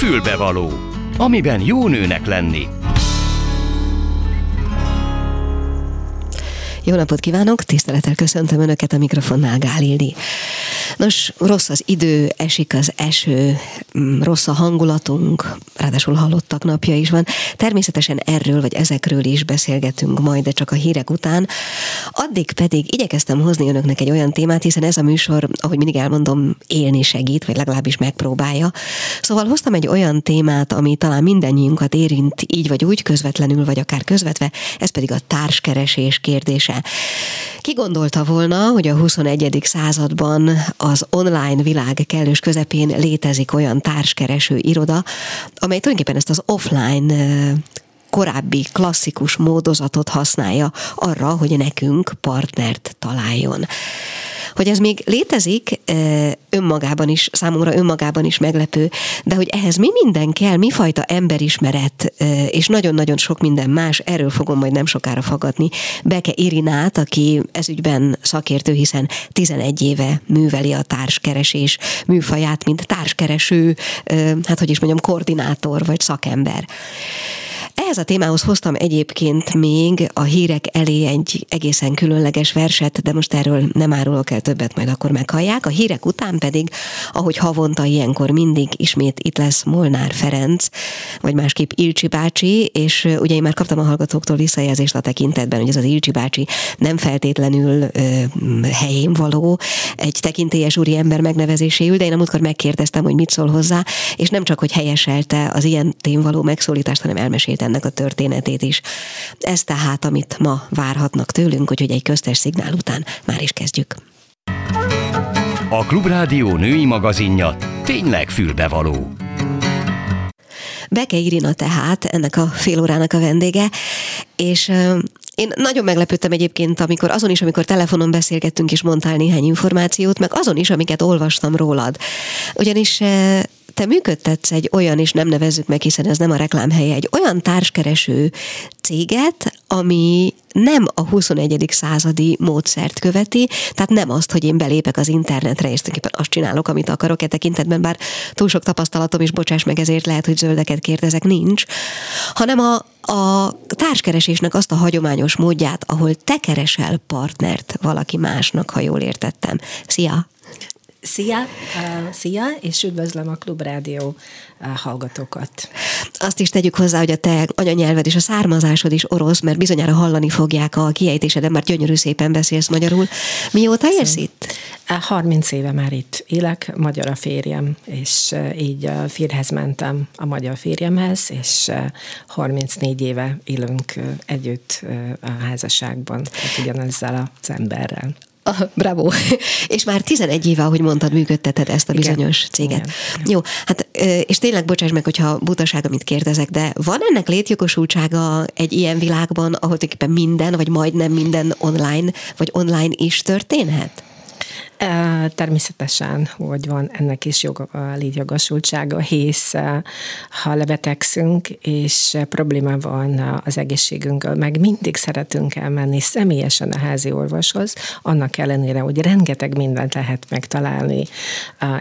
Fülbevaló, amiben jó nőnek lenni. Jó napot kívánok, tisztelettel köszöntöm Önöket a mikrofonnál, Gálildi. Nos, rossz az idő, esik az eső, mm, rossz a hangulatunk, ráadásul hallottak napja is van. Természetesen erről vagy ezekről is beszélgetünk majd, de csak a hírek után. Addig pedig igyekeztem hozni önöknek egy olyan témát, hiszen ez a műsor, ahogy mindig elmondom, élni segít, vagy legalábbis megpróbálja. Szóval hoztam egy olyan témát, ami talán mindannyiunkat érint, így vagy úgy, közvetlenül, vagy akár közvetve, ez pedig a társkeresés kérdése. Ki gondolta volna, hogy a 21. században az online világ kellős közepén létezik olyan társkereső iroda, amely tulajdonképpen ezt az offline korábbi klasszikus módozatot használja arra, hogy nekünk partnert találjon. Hogy ez még létezik, önmagában is, számomra önmagában is meglepő, de hogy ehhez mi minden kell, mi fajta emberismeret, és nagyon-nagyon sok minden más, erről fogom majd nem sokára fogadni. Beke Irinát, aki ezügyben szakértő, hiszen 11 éve műveli a társkeresés műfaját, mint társkereső, hát hogy is mondjam, koordinátor vagy szakember. Ehhez a témához hoztam egyébként még a hírek elé egy egészen különleges verset, de most erről nem árulok el többet, majd akkor meghallják. A hírek után pedig, ahogy havonta ilyenkor mindig ismét itt lesz Molnár Ferenc, vagy másképp Ilcsi bácsi, és ugye én már kaptam a hallgatóktól visszajelzést a tekintetben, hogy ez az Ilcsi bácsi nem feltétlenül ö, helyén való, egy tekintélyes úri ember megnevezéséül, de én a múltkor megkérdeztem, hogy mit szól hozzá, és nem csak, hogy helyeselte az ilyen témvaló megszólítást, hanem elmesélte ennek a történetét is. Ez tehát, amit ma várhatnak tőlünk, úgyhogy egy köztes szignál után már is kezdjük. A Klubrádió női magazinja tényleg fülbevaló. Beke Irina tehát ennek a fél órának a vendége, és én nagyon meglepődtem egyébként, amikor azon is, amikor telefonon beszélgettünk, és mondtál néhány információt, meg azon is, amiket olvastam rólad. Ugyanis te működtetsz egy olyan, és nem nevezzük meg, hiszen ez nem a reklámhelye, egy olyan társkereső céget, ami nem a 21. századi módszert követi, tehát nem azt, hogy én belépek az internetre, és tulajdonképpen azt csinálok, amit akarok e tekintetben, bár túl sok tapasztalatom, és bocsáss meg ezért lehet, hogy zöldeket kérdezek, nincs, hanem a, a társkeresésnek azt a hagyományos módját, ahol te keresel partnert valaki másnak, ha jól értettem. Szia! Szia, uh, szia, és üdvözlöm a Klubrádió uh, hallgatókat. Azt is tegyük hozzá, hogy a te anyanyelved és a származásod is orosz, mert bizonyára hallani fogják a kiejtéseden, mert gyönyörű szépen beszélsz magyarul. Mióta élsz itt? 30 éve már itt élek, magyar a férjem, és így a férhez mentem a magyar férjemhez, és 34 éve élünk együtt a házasságban, tehát ugyanezzel az emberrel. Ah, bravo. És már 11 éve, ahogy mondtad, működteted ezt a bizonyos Igen. céget. Igen. Jó, hát és tényleg bocsáss meg, hogyha butaság, amit kérdezek, de van ennek létjogosultsága egy ilyen világban, ahol tulajdonképpen minden, vagy majdnem minden online, vagy online is történhet? Természetesen, hogy van ennek is joga, létjogosultsága, hisz ha lebetegszünk, és probléma van az egészségünkkel, meg mindig szeretünk elmenni személyesen a házi orvoshoz, annak ellenére, hogy rengeteg mindent lehet megtalálni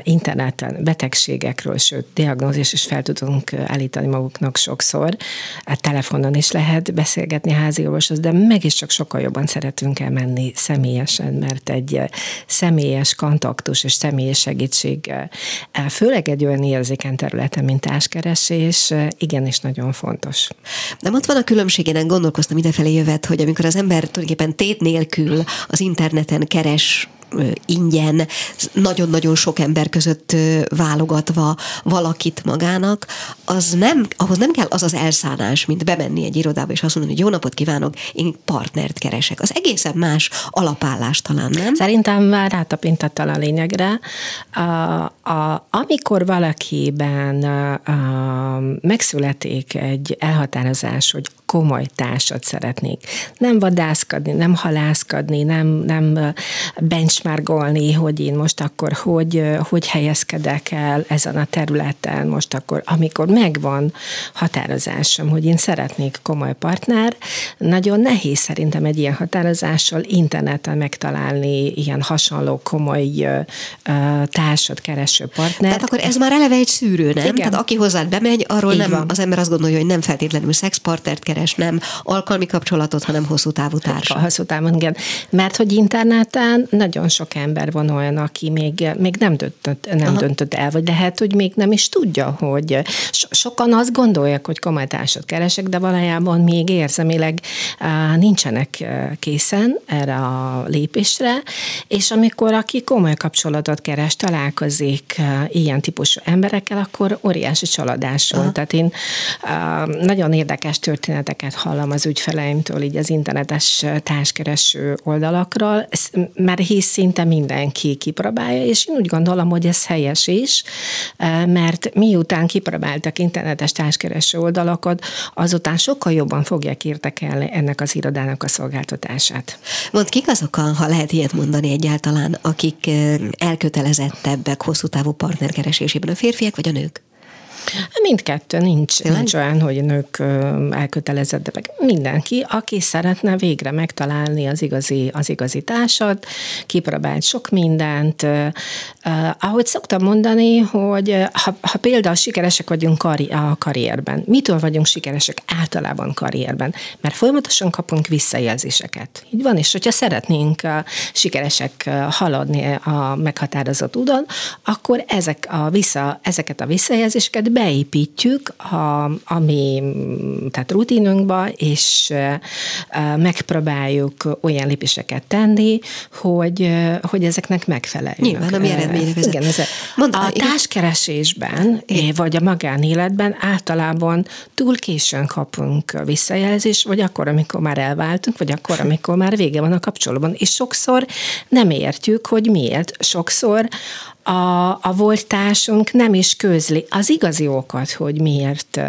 interneten, betegségekről, sőt, diagnózis is fel tudunk állítani maguknak sokszor. A telefonon is lehet beszélgetni a házi orvoshoz, de meg is csak sokkal jobban szeretünk elmenni személyesen, mert egy személy személyes kontaktus és személyes segítség, főleg egy olyan érzékeny területen, mint társkeresés, igenis nagyon fontos. Nem ott van a különbség, én gondolkoztam idefelé jövet, hogy amikor az ember tulajdonképpen tét nélkül az interneten keres ingyen, nagyon-nagyon sok ember között válogatva valakit magának, az nem, ahhoz nem kell az az elszánás, mint bemenni egy irodába, és azt mondani, hogy jó napot kívánok, én partnert keresek. Az egészen más alapállás talán, nem? Szerintem már rátapintottál a lényegre. A, a, amikor valakiben a, megszületik egy elhatározás, hogy komoly társat szeretnék. Nem vadászkadni, nem halászkadni, nem, nem benchmarkolni, hogy én most akkor hogy, hogy helyezkedek el ezen a területen, most akkor, amikor megvan határozásom, hogy én szeretnék komoly partner, nagyon nehéz szerintem egy ilyen határozással interneten megtalálni ilyen hasonló komoly társat kereső partner. Tehát akkor ez már eleve egy szűrő, nem? Igen. Tehát aki hozzád bemegy, arról Így nem, van. az ember azt gondolja, hogy nem feltétlenül szexpartnert keres, nem alkalmi kapcsolatot, hanem hosszú távú társat. Hosszú távon, igen. Mert hogy interneten nagyon sok ember van olyan, aki még, még nem, döntött, nem döntött el, vagy lehet, hogy még nem is tudja, hogy so- sokan azt gondolják, hogy komoly társat keresek, de valójában még érzemileg nincsenek készen erre a lépésre, és amikor aki komoly kapcsolatot keres, találkozik ilyen típusú emberekkel, akkor óriási csalódás volt. Tehát én nagyon érdekes történeteket hallom az ügyfeleimtől így az internetes társkereső oldalakról, mert hisz szinte mindenki kipróbálja, és én úgy gondolom, hogy ez helyes is, mert miután kipróbáltak internetes társkereső oldalakat, azután sokkal jobban fogják értekelni ennek az irodának a szolgáltatását. Mond kik azok, ha lehet ilyet mondani egyáltalán, akik elkötelezettebbek hosszú távú partnerkeresésében, a férfiak vagy a nők? Mindkettő, nincs, nincs olyan, hogy nők elkötelezettek. Mindenki, aki szeretne végre megtalálni az igazi, az igazi társat, kipróbált sok mindent. Ahogy szoktam mondani, hogy ha, ha például sikeresek vagyunk kari, a karrierben, mitől vagyunk sikeresek általában karrierben? Mert folyamatosan kapunk visszajelzéseket. Így van, és hogyha szeretnénk sikeresek haladni a meghatározott úton, akkor ezek a vissza, ezeket a visszajelzéseket beépítjük a, a mi tehát rutinunkba, és megpróbáljuk olyan lépéseket tenni, hogy, hogy ezeknek megfeleljünk. Nyilván, ami eredményre vezet. Igen, ez Mondd, a társkeresésben, igen. vagy a magánéletben általában túl későn kapunk visszajelzést, vagy akkor, amikor már elváltunk, vagy akkor, amikor már vége van a kapcsolatban. És sokszor nem értjük, hogy miért. Sokszor a, a volt társunk nem is közli az igazi okat, hogy miért,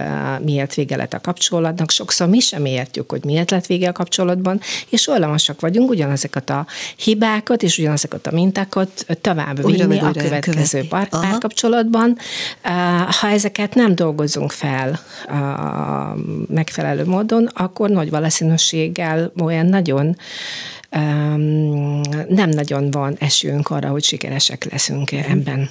miért vége lett a kapcsolatnak. Sokszor mi sem értjük, hogy miért lett vége a kapcsolatban, és olyanosak vagyunk ugyanazokat a hibákat és ugyanazokat a mintákat tovább vinni a következő pár, párkapcsolatban. Ha ezeket nem dolgozunk fel megfelelő módon, akkor nagy valószínűséggel olyan nagyon nem nagyon van esőnk arra, hogy sikeresek leszünk ebben.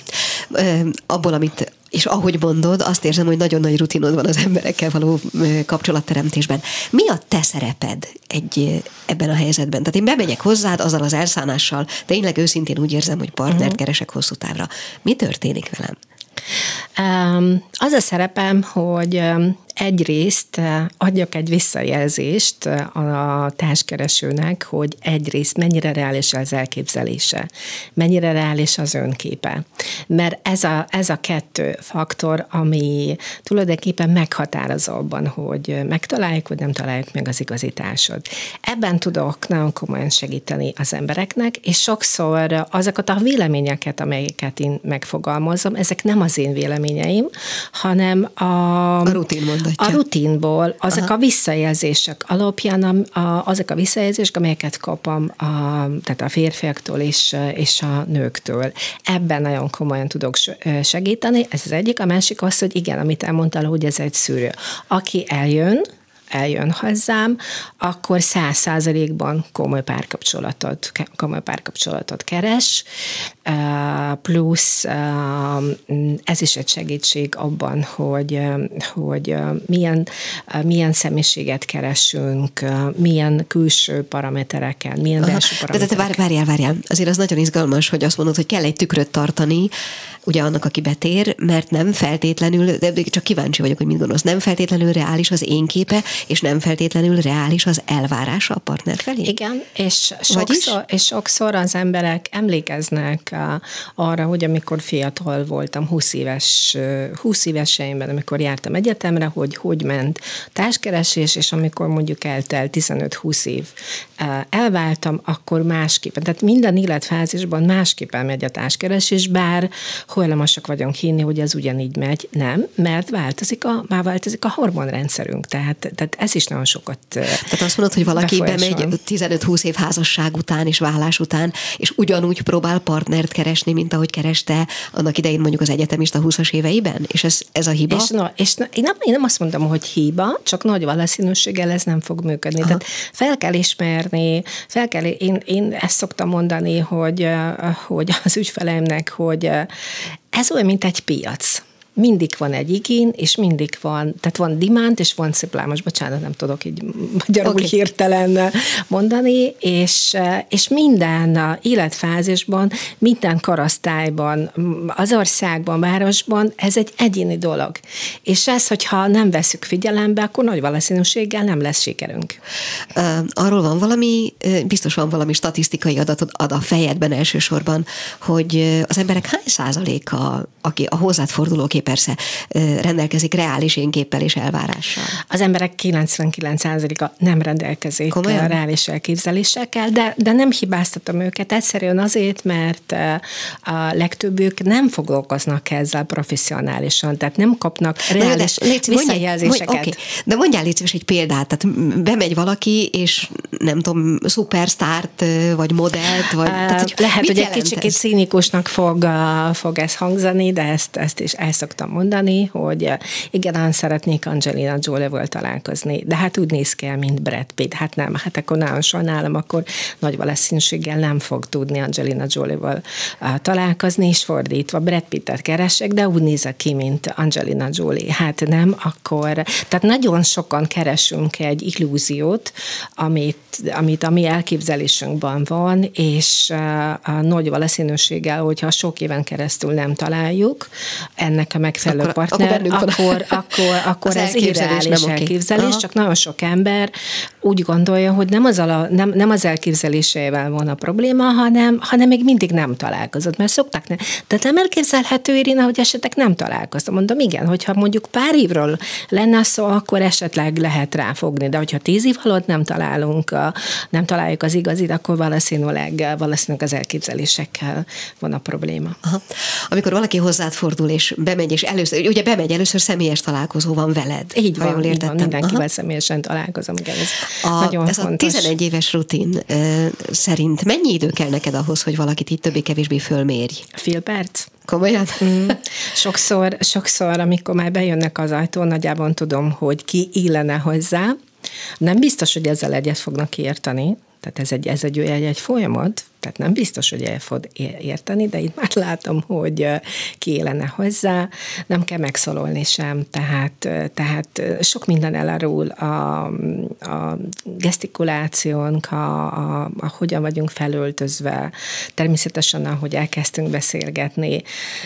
Abból, amit és ahogy mondod, azt érzem, hogy nagyon nagy rutinod van az emberekkel való kapcsolatteremtésben. Mi a te szereped egy, ebben a helyzetben? Tehát én bemegyek hozzád azzal az elszánással, tényleg őszintén úgy érzem, hogy partnert uh-huh. keresek hosszú távra. Mi történik velem? Az a szerepem, hogy egyrészt eh, adjak egy visszajelzést eh, a társkeresőnek, hogy egyrészt mennyire reális az elképzelése, mennyire reális az önképe. Mert ez a, ez a kettő faktor, ami tulajdonképpen meghatározó abban, hogy megtaláljuk, vagy nem találjuk meg az igazi társad. Ebben tudok nagyon komolyan segíteni az embereknek, és sokszor azokat a véleményeket, amelyeket én megfogalmazom, ezek nem az én véleményeim, hanem a, a rutin mutatja. A rutinból, azok Aha. a visszajelzések alapján, a, a, azok a visszajelzések, amelyeket kapom a, tehát a férfiaktól és, és a nőktől. Ebben nagyon komolyan tudok segíteni, ez az egyik. A másik az, hogy igen, amit elmondtál, hogy ez egy szűrő. Aki eljön, eljön hozzám, akkor száz százalékban komoly párkapcsolatot, komoly párkapcsolatot keres, plusz ez is egy segítség abban, hogy, hogy milyen, milyen személyiséget keresünk, milyen külső paramétereken, milyen belső paramétereken. De, de, de várjál, várjál, azért az nagyon izgalmas, hogy azt mondod, hogy kell egy tükröt tartani, ugye annak, aki betér, mert nem feltétlenül, de csak kíváncsi vagyok, hogy mit gondolsz, nem feltétlenül reális az én képe, és nem feltétlenül reális az elvárása a partner felé? Igen, és sokszor, és sokszor az emberek emlékeznek arra, hogy amikor fiatal voltam, 20 éves, 20 éveseimben, amikor jártam egyetemre, hogy hogy ment társkeresés, és amikor mondjuk eltelt 15-20 év elváltam, akkor másképpen, tehát minden életfázisban másképpen megy a társkeresés, bár hajlamosak vagyunk hinni, hogy ez ugyanígy megy, nem, mert változik a, már változik a hormonrendszerünk, tehát, tehát ez is nagyon sokat Tehát azt mondod, hogy valaki bemegy 15-20 év házasság után és vállás után, és ugyanúgy próbál partnert keresni, mint ahogy kereste annak idején mondjuk az egyetemista 20-as éveiben? És ez, ez a hiba? És, no, és no, én, nem, én nem azt mondom, hogy hiba, csak nagy valószínűséggel ez nem fog működni. Aha. Tehát fel kell ismerni, fel kell, én, én ezt szoktam mondani, hogy, hogy az ügyfeleimnek, hogy ez olyan, mint egy piac mindig van egy igény, és mindig van, tehát van demand, és van supply, most bocsánat, nem tudok így magyarul okay. hirtelen mondani, és, és minden életfázisban, minden karasztályban, az országban, városban ez egy egyéni dolog. És ez, hogyha nem veszük figyelembe, akkor nagy valószínűséggel nem lesz sikerünk. Arról van valami, biztos van valami statisztikai adatod ad a fejedben elsősorban, hogy az emberek hány százaléka, aki a hozzád forduló persze rendelkezik reális énképpel és elvárással. Az emberek 99%-a nem rendelkezik Komolyan? reális elképzelésekkel, de, de nem hibáztatom őket egyszerűen azért, mert a legtöbbük nem foglalkoznak ezzel professzionálisan, tehát nem kapnak reális de, légy, visszajelzéseket. Mondj, okay. De mondjál légy egy példát, tehát bemegy valaki, és nem tudom, szupersztárt, vagy modellt, vagy... Tehát, hogy lehet, hogy egy kicsit cínikusnak fog, fog ez hangzani, de ezt, ezt is el szoktam mondani, hogy eh, igen, szeretnék Angelina Jolie-val találkozni, de hát úgy néz ki mint Brad Pitt. Hát nem, hát akkor nagyon sajnálom, akkor nagy valószínűséggel nem fog tudni Angelina Jolie-val eh, találkozni, és fordítva Brad Pittet keresek, de úgy nézek ki, mint Angelina Jolie. Hát nem, akkor, tehát nagyon sokan keresünk egy illúziót, amit, amit a mi elképzelésünkben van, és eh, a nagy valószínűséggel, hogyha sok éven keresztül nem találjuk ennek a megfelelő akkor, partner, akkor, akkor, akkor, akkor ez irreális nem elképzelés, okay. csak nagyon sok ember úgy gondolja, hogy nem az, a, nem, nem az elképzeléseivel van a probléma, hanem, hanem még mindig nem találkozott, mert szokták ne. Tehát nem elképzelhető, Irina, hogy esetleg nem találkoztam. Mondom, igen, hogyha mondjuk pár évről lenne szó, akkor esetleg lehet ráfogni, de hogyha tíz év alatt nem találunk, nem találjuk az igazit, akkor valószínűleg, valószínűleg az elképzelésekkel van a probléma. Aha. Amikor valaki hozzád fordul és bemegy, és először, ugye bemegy, először személyes találkozó van veled. Így van, jól így van mindenkivel Aha. személyesen találkozom. Igen, ez a, nagyon ez fontos. a 11 éves rutin uh, szerint mennyi idő kell neked ahhoz, hogy valakit itt többé-kevésbé fölmérj? Fél perc. Komolyan? Mm. Sokszor, sokszor, amikor már bejönnek az ajtón, nagyjából tudom, hogy ki illene hozzá. Nem biztos, hogy ezzel egyet fognak érteni, tehát ez egy, ez egy, egy, egy folyamat, tehát nem biztos, hogy el fog érteni, de itt már látom, hogy ki élene hozzá, nem kell megszólolni sem, tehát, tehát sok minden elárul a, a gesztikulációnk, a, a, a hogyan vagyunk felöltözve, természetesen, ahogy elkezdtünk beszélgetni,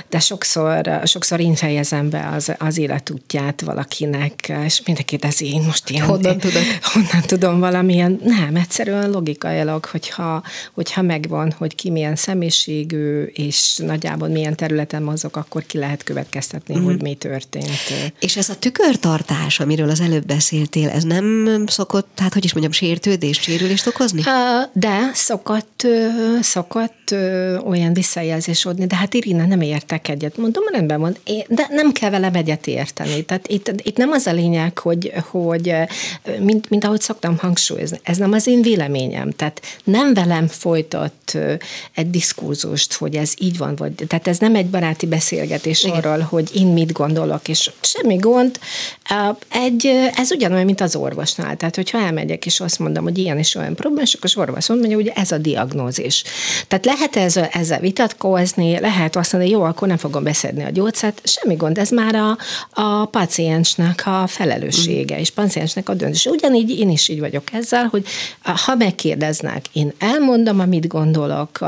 de sokszor, sokszor én fejezem be az, az életútját valakinek, és mindenki ez én most ilyen... Honnan tudod? Honnan tudom valamilyen, nem, egyszerűen logikailag, hogyha, hogyha meg megvan, hogy ki milyen személyiségű, és nagyjából milyen területen mozog, akkor ki lehet következtetni, mm. hogy mi történt. És ez a tükörtartás, amiről az előbb beszéltél, ez nem szokott, hát hogy is mondjam, sértődést, sérülést okozni? De szokott, szokott olyan visszajelzés adni, de hát Irina, nem értek egyet. Mondom, rendben van, de nem kell vele egyet érteni. Tehát itt, itt nem az a lényeg, hogy, hogy mint, mint ahogy szoktam hangsúlyozni, ez nem az én véleményem. Tehát nem velem folytat folytat egy diskurzust, hogy ez így van, vagy, tehát ez nem egy baráti beszélgetés Igen. arról, hogy én mit gondolok, és semmi gond. Egy, ez ugyanolyan, mint az orvosnál. Tehát, hogyha elmegyek, és azt mondom, hogy ilyen és olyan probléma, akkor az orvos mondja, hogy ez a diagnózis. Tehát lehet ez, ezzel vitatkozni, lehet azt mondani, jó, akkor nem fogom beszedni a gyógyszert, semmi gond, ez már a, a paciensnek a felelőssége, mm. és paciensnek a döntés. Ugyanígy én is így vagyok ezzel, hogy ha megkérdeznek, én elmondom, amit gondolom, gondolok,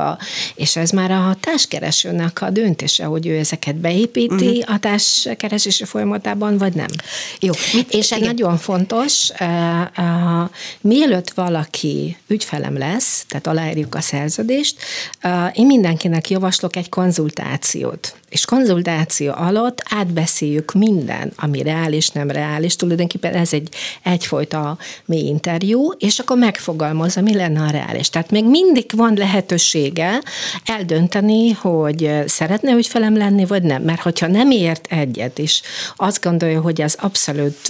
és ez már a társkeresőnek a döntése, hogy ő ezeket beépíti uh-huh. a társkeresési folyamatában, vagy nem. Jó. Mit, és ez nagyon fontos, mielőtt valaki ügyfelem lesz, tehát aláírjuk a szerződést, én mindenkinek javaslok egy konzultációt és konzultáció alatt átbeszéljük minden, ami reális, nem reális, tulajdonképpen ez egy egyfajta mély interjú, és akkor megfogalmazza, mi lenne a reális. Tehát még mindig van lehetősége eldönteni, hogy szeretne ügyfelem lenni, vagy nem. Mert hogyha nem ért egyet, és azt gondolja, hogy ez abszolút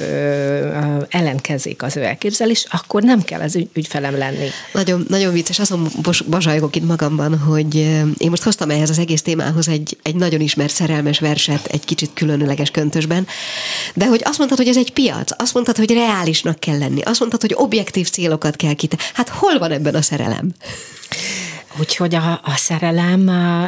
ellenkezik az ő elképzelés, akkor nem kell az ügy, ügyfelem lenni. Nagyon, nagyon vicces, azon bazsajgok itt magamban, hogy én most hoztam ehhez az egész témához egy, egy nagyon ismert szerelmes verset egy kicsit különleges köntösben, de hogy azt mondtad, hogy ez egy piac, azt mondtad, hogy reálisnak kell lenni, azt mondtad, hogy objektív célokat kell kite. Hát hol van ebben a szerelem? Úgyhogy a, a szerelem, a,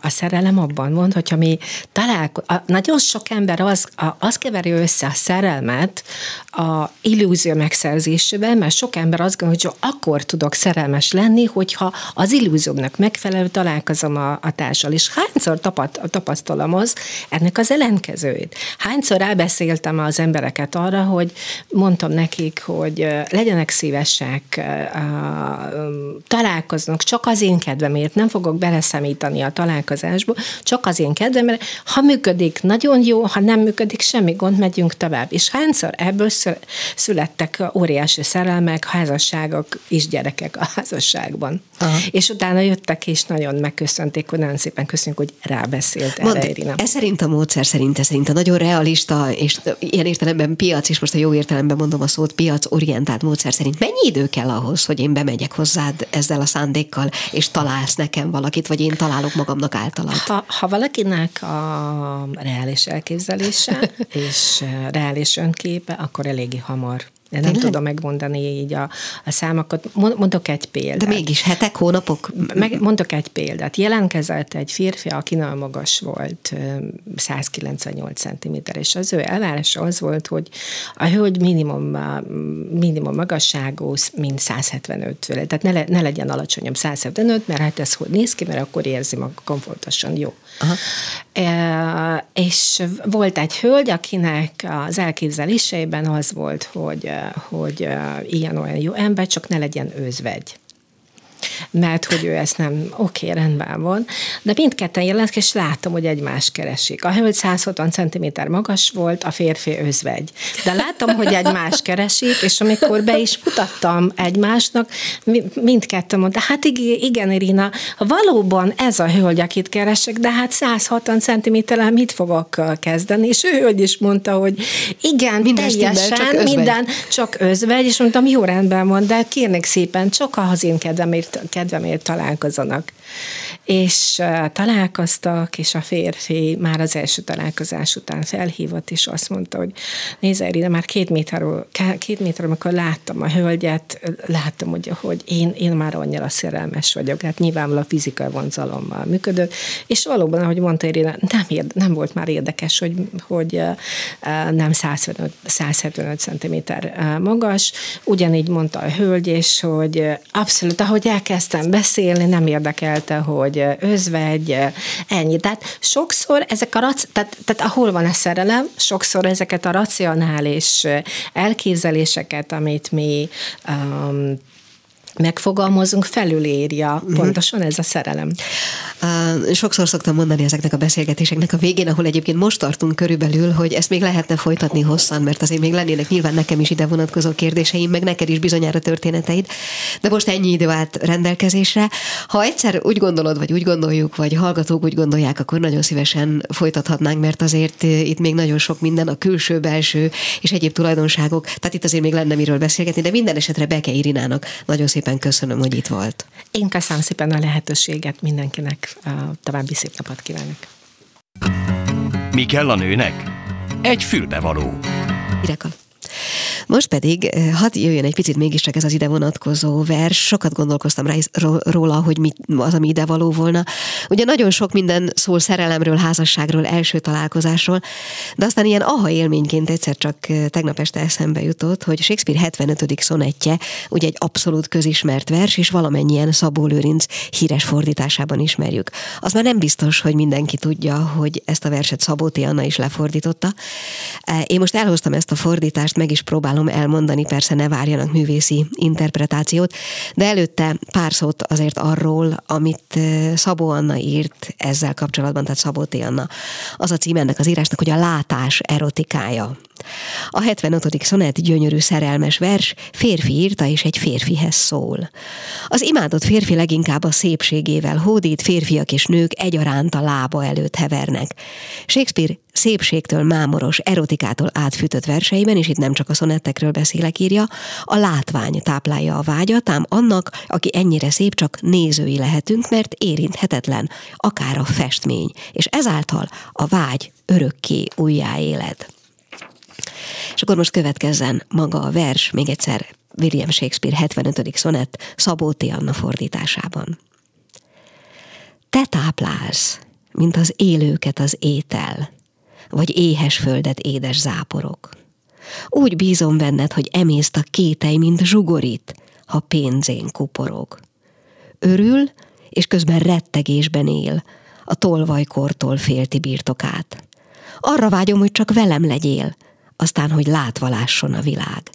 a szerelem abban van, hogyha mi találkozunk, nagyon sok ember az, a, az keveri össze a szerelmet a illúzió megszerzésével, mert sok ember azt gondolja, hogy akkor tudok szerelmes lenni, hogyha az illúziómnak megfelelő találkozom a, a társal. És hányszor tapat, tapasztalom az ennek az ellenkezőjét. Hányszor elbeszéltem az embereket arra, hogy mondtam nekik, hogy legyenek szívesek, találkoznak csak az én kedvemért, nem fogok beleszemítani a találkozásba, csak az én kedvemért. Ha működik, nagyon jó, ha nem működik, semmi gond, megyünk tovább. És hányszor ebből születtek óriási szerelmek, házasságok és gyerekek a házasságban. Aha. És utána jöttek és nagyon megköszönték, hogy nagyon szépen köszönjük, hogy rábeszélt Mond, erre Irina. Ez szerint a módszer szerint, ez szerint a nagyon realista, és ilyen értelemben piac, és most a jó értelemben mondom a szót, piac orientált módszer szerint mennyi idő kell ahhoz, hogy én bemegyek hozzád ezzel a szándékkal, és találsz nekem valakit, vagy én találok magamnak általad? Ha, ha valakinek a reális elképzelése és reális önképe, akkor eléggé hamar de nem Tényleg? tudom megmondani így a, a számokat. Mondok egy példát. De mégis hetek, hónapok? Meg, mondok egy példát. Jelentkezett egy férfi, aki nagyon magas volt, 198 cm, és az ő elvárása az volt, hogy a hölgy minimum, minimum magasságú, mint 175 Tehát ne, le, ne legyen alacsonyabb 175, mert hát ez hogy néz ki, mert akkor érzi maga komfortosan jó. Aha. E, és volt egy hölgy, akinek az elképzeléseiben az volt, hogy, hogy ilyen-olyan jó ember, csak ne legyen őzvegy mert hogy ő ezt nem, oké, okay, rendben van, de mindketten jelentkezik, és látom, hogy egymás keresik. A hölgy 160 cm magas volt, a férfi özvegy. De látom, hogy egymás keresik, és amikor be is mutattam egymásnak, mindketten mondta, hát igen, Irina, valóban ez a hölgy, akit keresek, de hát 160 cm mit fogok kezdeni? És ő hölgy is mondta, hogy igen, minden teljesen, csak minden, csak özvegy, és mondtam, jó rendben van, de kérnék szépen, csak az én kedvemért kedvemért találkozanak. És találkoztak, és a férfi már az első találkozás után felhívott, és azt mondta, hogy nézze, de már két méterről, két méterről, amikor láttam a hölgyet, láttam, hogy, hogy én, én már annyira szerelmes vagyok. Hát nyilvánvalóan a fizikai vonzalommal működött, és valóban, ahogy mondta Irina, nem, érde, nem volt már érdekes, hogy, hogy nem 175, 175 cm magas. Ugyanígy mondta a hölgy, és hogy abszolút, ahogy elkezd elkezdtem beszélni, nem érdekelte, hogy özvegy, ennyi. Tehát sokszor ezek a, rac- tehát, tehát ahol van a szerelem, sokszor ezeket a racionális elképzeléseket, amit mi um, megfogalmazunk, felülírja uh-huh. pontosan ez a szerelem. Sokszor szoktam mondani ezeknek a beszélgetéseknek a végén, ahol egyébként most tartunk körülbelül, hogy ezt még lehetne folytatni hosszan, mert azért még lennének nyilván nekem is ide vonatkozó kérdéseim, meg neked is bizonyára történeteid, de most ennyi idő állt rendelkezésre. Ha egyszer úgy gondolod, vagy úgy gondoljuk, vagy hallgatók úgy gondolják, akkor nagyon szívesen folytathatnánk, mert azért itt még nagyon sok minden, a külső, belső és egyéb tulajdonságok, tehát itt azért még lenne miről beszélgetni, de minden esetre Beke Irinának nagyon szépen szépen köszönöm, hogy itt volt. Én köszönöm szépen a lehetőséget mindenkinek. További szép napot kívánok. Mi kell a nőnek? Egy fülbevaló. Ireka. Most pedig hadd jöjjön egy picit mégiscsak ez az ide vonatkozó vers. Sokat gondolkoztam rá róla, hogy mi az, ami ide való volna. Ugye nagyon sok minden szól szerelemről, házasságról, első találkozásról, de aztán ilyen aha élményként egyszer csak tegnap este eszembe jutott, hogy Shakespeare 75. szonettje, ugye egy abszolút közismert vers, és valamennyien Szabó Lőrinc híres fordításában ismerjük. Az már nem biztos, hogy mindenki tudja, hogy ezt a verset Szabó. Anna is lefordította. Én most elhoztam ezt a fordítást, meg is próbálom elmondani, persze ne várjanak művészi interpretációt, de előtte pár szót azért arról, amit Szabó Anna írt ezzel kapcsolatban, tehát Szabó T. Anna. Az a cím ennek az írásnak, hogy a látás erotikája. A 75. szonett gyönyörű szerelmes vers férfi írta és egy férfihez szól. Az imádott férfi leginkább a szépségével hódít, férfiak és nők egyaránt a lába előtt hevernek. Shakespeare szépségtől mámoros, erotikától átfűtött verseiben, és itt nem csak a szonettekről beszélek, írja, a látvány táplálja a vágyat, ám annak, aki ennyire szép, csak nézői lehetünk, mert érinthetetlen, akár a festmény, és ezáltal a vágy örökké újjáéled. És akkor most következzen maga a vers, még egyszer William Shakespeare 75. szonett Szabó T. Anna fordításában. Te táplálsz, mint az élőket az étel, vagy éhes földet édes záporok. Úgy bízom benned, hogy emészt a kétej, mint zsugorít, ha pénzén kuporog. Örül, és közben rettegésben él, a tolvajkortól félti birtokát. Arra vágyom, hogy csak velem legyél, aztán, hogy látva lásson a világ.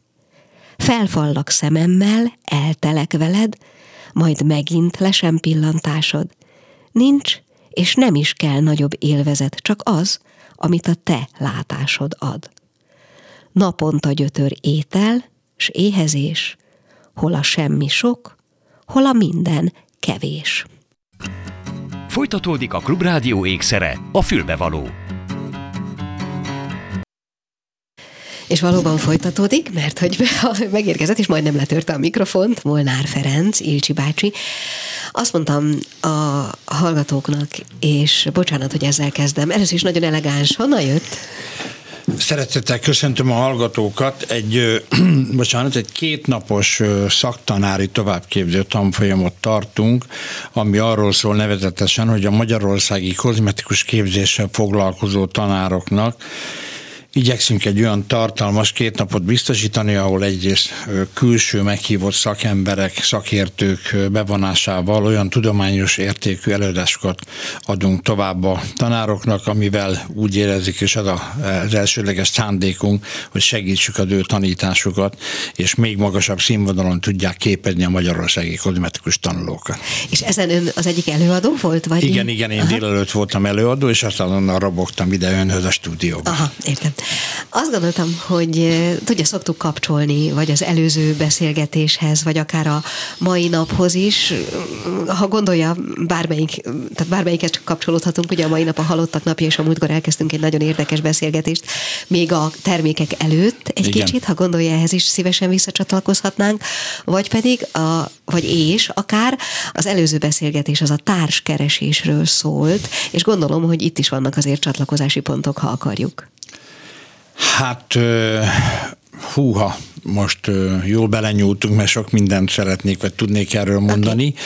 Felfallak szememmel, eltelek veled, majd megint lesem pillantásod. Nincs, és nem is kell nagyobb élvezet, csak az, amit a te látásod ad. Naponta gyötör étel, s éhezés, hol a semmi sok, hol a minden kevés. Folytatódik a Klubrádió ékszere, a fülbevaló. És valóban folytatódik, mert hogy megérkezett, és majdnem letörte a mikrofont, Molnár Ferenc, Ilcsi bácsi. Azt mondtam a hallgatóknak, és bocsánat, hogy ezzel kezdem, először is nagyon elegáns, honnan jött? Szeretettel köszöntöm a hallgatókat. Egy, bocsánat, egy kétnapos szaktanári továbbképző tanfolyamot tartunk, ami arról szól nevezetesen, hogy a magyarországi kozmetikus képzéssel foglalkozó tanároknak Igyekszünk egy olyan tartalmas két napot biztosítani, ahol egyrészt külső meghívott szakemberek, szakértők bevonásával olyan tudományos értékű előadásokat adunk tovább a tanároknak, amivel úgy érezik, és az az elsőleges szándékunk, hogy segítsük az ő tanításukat, és még magasabb színvonalon tudják képezni a magyarországi kozmetikus tanulókat. És ezen ön az egyik előadó volt? Vagy igen, igen, én Aha. délelőtt voltam előadó, és aztán onnan rabogtam ide önhöz a stúdióba. Aha, értem. Azt gondoltam, hogy eh, tudja, szoktuk kapcsolni, vagy az előző beszélgetéshez, vagy akár a mai naphoz is, ha gondolja, bármelyik, tehát bármelyiket csak kapcsolódhatunk, ugye a mai nap a halottak napja, és a múltkor elkezdtünk egy nagyon érdekes beszélgetést, még a termékek előtt egy Igen. kicsit, ha gondolja ehhez is szívesen visszacsatlakozhatnánk, vagy pedig, a, vagy és akár az előző beszélgetés az a társkeresésről szólt, és gondolom, hogy itt is vannak azért csatlakozási pontok, ha akarjuk. Hát húha, most jól belenyúltunk, mert sok mindent szeretnék, vagy tudnék erről mondani. Okay.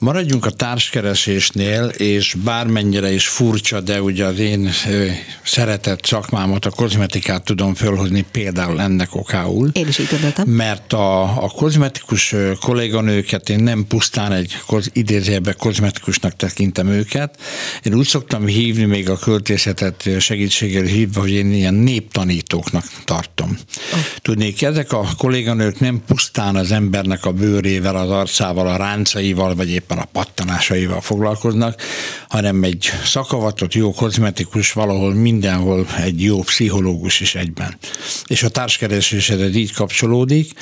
Maradjunk a társkeresésnél, és bármennyire is furcsa, de ugye az én szeretett szakmámat, a kozmetikát tudom fölhozni például ennek okául. Én is így gondoltam. Mert a, a kozmetikus kolléganőket én nem pusztán egy koz, idézőjelben kozmetikusnak tekintem őket. Én úgy szoktam hívni még a költészetet segítséggel hívva, hogy én ilyen néptanítóknak tartom. Oh. Tudnék, ezek a kolléganők nem pusztán az embernek a bőrével, az arcával, a ráncaival, vagy épp éppen a pattanásaival foglalkoznak, hanem egy szakavatott jó kozmetikus valahol mindenhol egy jó pszichológus is egyben. És a társkeresésed így kapcsolódik,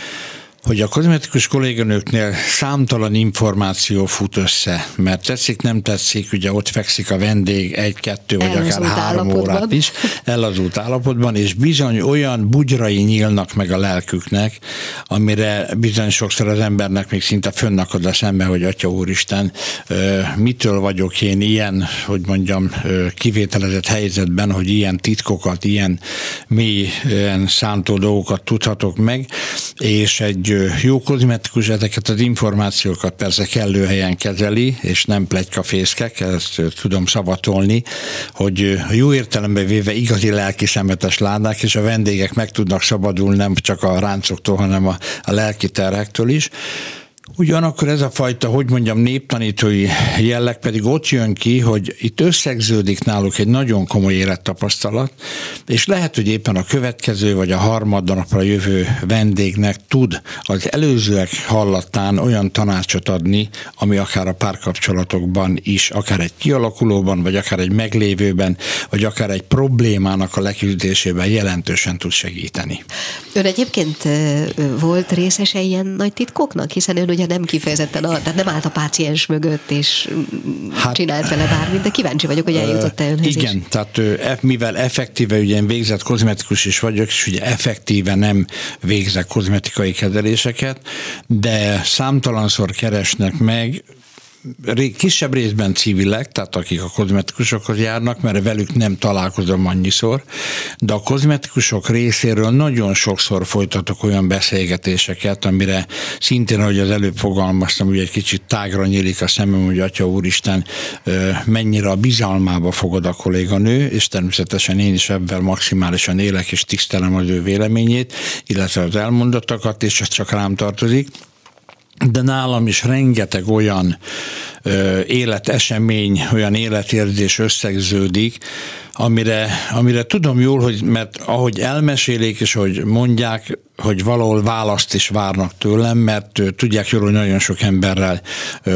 hogy a kozmetikus kolléganőknél számtalan információ fut össze, mert tetszik, nem tetszik, ugye ott fekszik a vendég egy-kettő vagy akár három órát is, elazult állapotban, és bizony olyan bugyrai nyílnak meg a lelküknek, amire bizony sokszor az embernek még szinte fönnakad a szembe, hogy Atya Úristen, mitől vagyok én ilyen, hogy mondjam, kivételezett helyzetben, hogy ilyen titkokat, ilyen mélyen szántó dolgokat tudhatok meg, és egy jó kozmetikus ezeket az információkat persze kellő helyen kezeli, és nem plegykafészkek, ezt tudom szavatolni, hogy jó értelemben véve igazi lelki szemetes ládák, és a vendégek meg tudnak szabadulni nem csak a ráncoktól, hanem a, a lelki terhektől is. Ugyanakkor ez a fajta, hogy mondjam, néptanítói jelleg pedig ott jön ki, hogy itt összegződik náluk egy nagyon komoly élettapasztalat, és lehet, hogy éppen a következő vagy a harmadnapra jövő vendégnek tud az előzőek hallatán olyan tanácsot adni, ami akár a párkapcsolatokban is, akár egy kialakulóban, vagy akár egy meglévőben, vagy akár egy problémának a leküzdésében jelentősen tud segíteni. Ön egyébként volt részese ilyen nagy titkoknak, hiszen ön ugye nem kifejezetten, a, tehát nem állt a páciens mögött, és hát, csinált vele bármit, de kíváncsi vagyok, hogy eljutott-e önhez Igen, is. tehát mivel effektíve, ugye én végzett kozmetikus is vagyok, és ugye effektíve nem végzek kozmetikai kezeléseket, de számtalanszor keresnek meg kisebb részben civilek, tehát akik a kozmetikusokhoz járnak, mert velük nem találkozom annyiszor, de a kozmetikusok részéről nagyon sokszor folytatok olyan beszélgetéseket, amire szintén, ahogy az előbb fogalmaztam, hogy egy kicsit tágra nyílik a szemem, hogy Atya Úristen mennyire a bizalmába fogod a kolléganő, és természetesen én is ebben maximálisan élek, és tisztelem az ő véleményét, illetve az elmondatokat, és ez csak rám tartozik de nálam is rengeteg olyan ö, életesemény, olyan életérzés összegződik, amire, amire tudom jól, hogy mert ahogy elmesélik, és hogy mondják, hogy valahol választ is várnak tőlem, mert tudják jól, hogy nagyon sok emberrel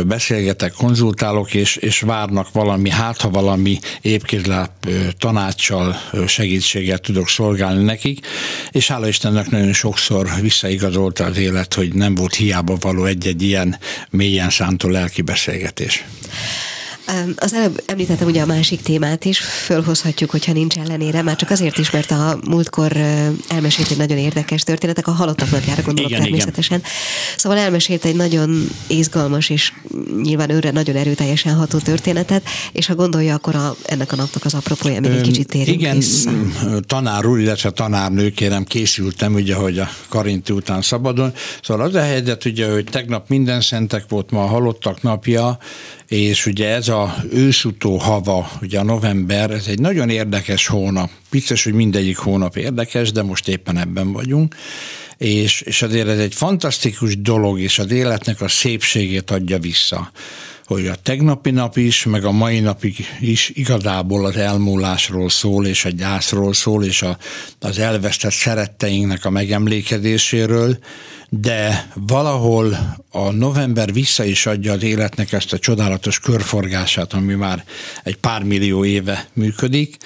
beszélgetek, konzultálok, és, és várnak valami, hát ha valami épkézláp tanácssal, segítséggel tudok szolgálni nekik, és hála Istennek nagyon sokszor visszaigazolta az élet, hogy nem volt hiába való egy-egy ilyen mélyen szántó lelki beszélgetés. Az előbb említettem ugye a másik témát is, fölhozhatjuk, hogyha nincs ellenére, már csak azért is, mert a múltkor elmesélt egy nagyon érdekes történetek, a halottak napjára gondolok igen, természetesen. Igen. Szóval elmesélt egy nagyon izgalmas és nyilván őre nagyon erőteljesen ható történetet, és ha gondolja, akkor a, ennek a napnak az apropója még egy kicsit térjünk Igen, vissza. tanár úr, illetve tanárnő, kérem, készültem, ugye, hogy a Karinti után szabadon. Szóval az a helyzet, ugye, hogy tegnap minden szentek volt, ma a halottak napja, és ugye ez a őszutó hava, ugye a november, ez egy nagyon érdekes hónap. Biztos, hogy mindegyik hónap érdekes, de most éppen ebben vagyunk. És, és azért ez egy fantasztikus dolog, és az életnek a szépségét adja vissza. Hogy a tegnapi nap is, meg a mai napig is igazából az elmúlásról szól, és a gyászról szól, és a, az elvesztett szeretteinknek a megemlékezéséről, de valahol a november vissza is adja az életnek ezt a csodálatos körforgását, ami már egy pár millió éve működik,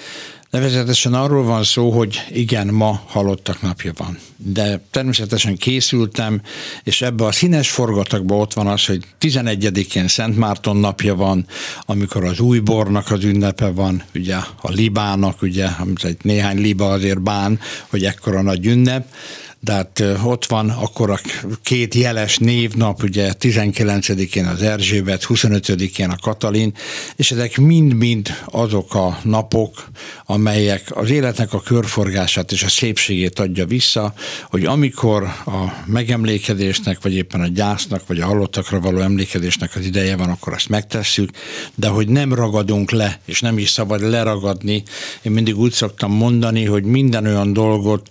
Nevezetesen arról van szó, hogy igen, ma halottak napja van. De természetesen készültem, és ebbe a színes forgatagba ott van az, hogy 11-én Szent Márton napja van, amikor az újbornak az ünnepe van, ugye a libának, ugye, amit egy néhány liba azért bán, hogy ekkora nagy ünnep, de hát ott van akkor a két jeles névnap, ugye 19-én az Erzsébet, 25-én a Katalin, és ezek mind-mind azok a napok, amelyek az életnek a körforgását és a szépségét adja vissza, hogy amikor a megemlékezésnek, vagy éppen a gyásznak, vagy a halottakra való emlékezésnek az ideje van, akkor azt megtesszük, de hogy nem ragadunk le, és nem is szabad leragadni. Én mindig úgy szoktam mondani, hogy minden olyan dolgot,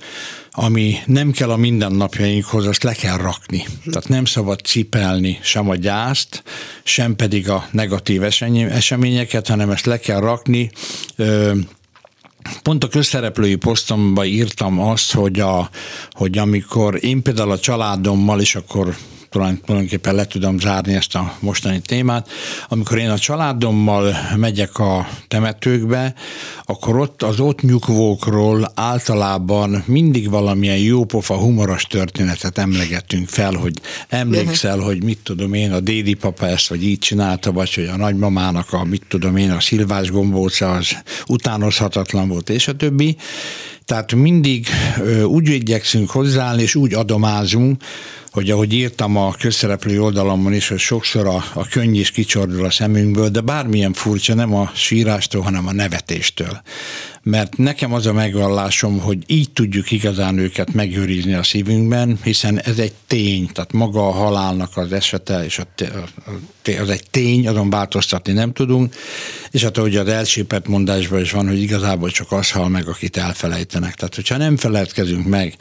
ami nem kell a mindennapjainkhoz, azt le kell rakni. Tehát nem szabad cipelni sem a gyászt, sem pedig a negatív eseményeket, hanem ezt le kell rakni. Pont a közszereplői posztomban írtam azt, hogy, a, hogy amikor én például a családommal, és akkor tulajdonképpen le tudom zárni ezt a mostani témát. Amikor én a családommal megyek a temetőkbe, akkor ott az ott nyugvókról általában mindig valamilyen jópofa, humoros történetet emlegetünk fel, hogy emlékszel, hogy mit tudom én, a dédi papa ezt vagy így csinálta, vagy hogy a nagymamának a mit tudom én, a szilvás gombóca az utánozhatatlan volt, és a többi. Tehát mindig úgy igyekszünk hozzáállni, és úgy adomázunk, hogy ahogy írtam a közszereplő oldalamon is, hogy sokszor a, a könny is kicsordul a szemünkből, de bármilyen furcsa, nem a sírástól, hanem a nevetéstől mert nekem az a megvallásom, hogy így tudjuk igazán őket megőrizni a szívünkben, hiszen ez egy tény, tehát maga a halálnak az esete, és a, az egy tény, azon változtatni nem tudunk, és hát ahogy az elsépett mondásban is van, hogy igazából csak az hal meg, akit elfelejtenek. Tehát, hogyha nem feledkezünk meg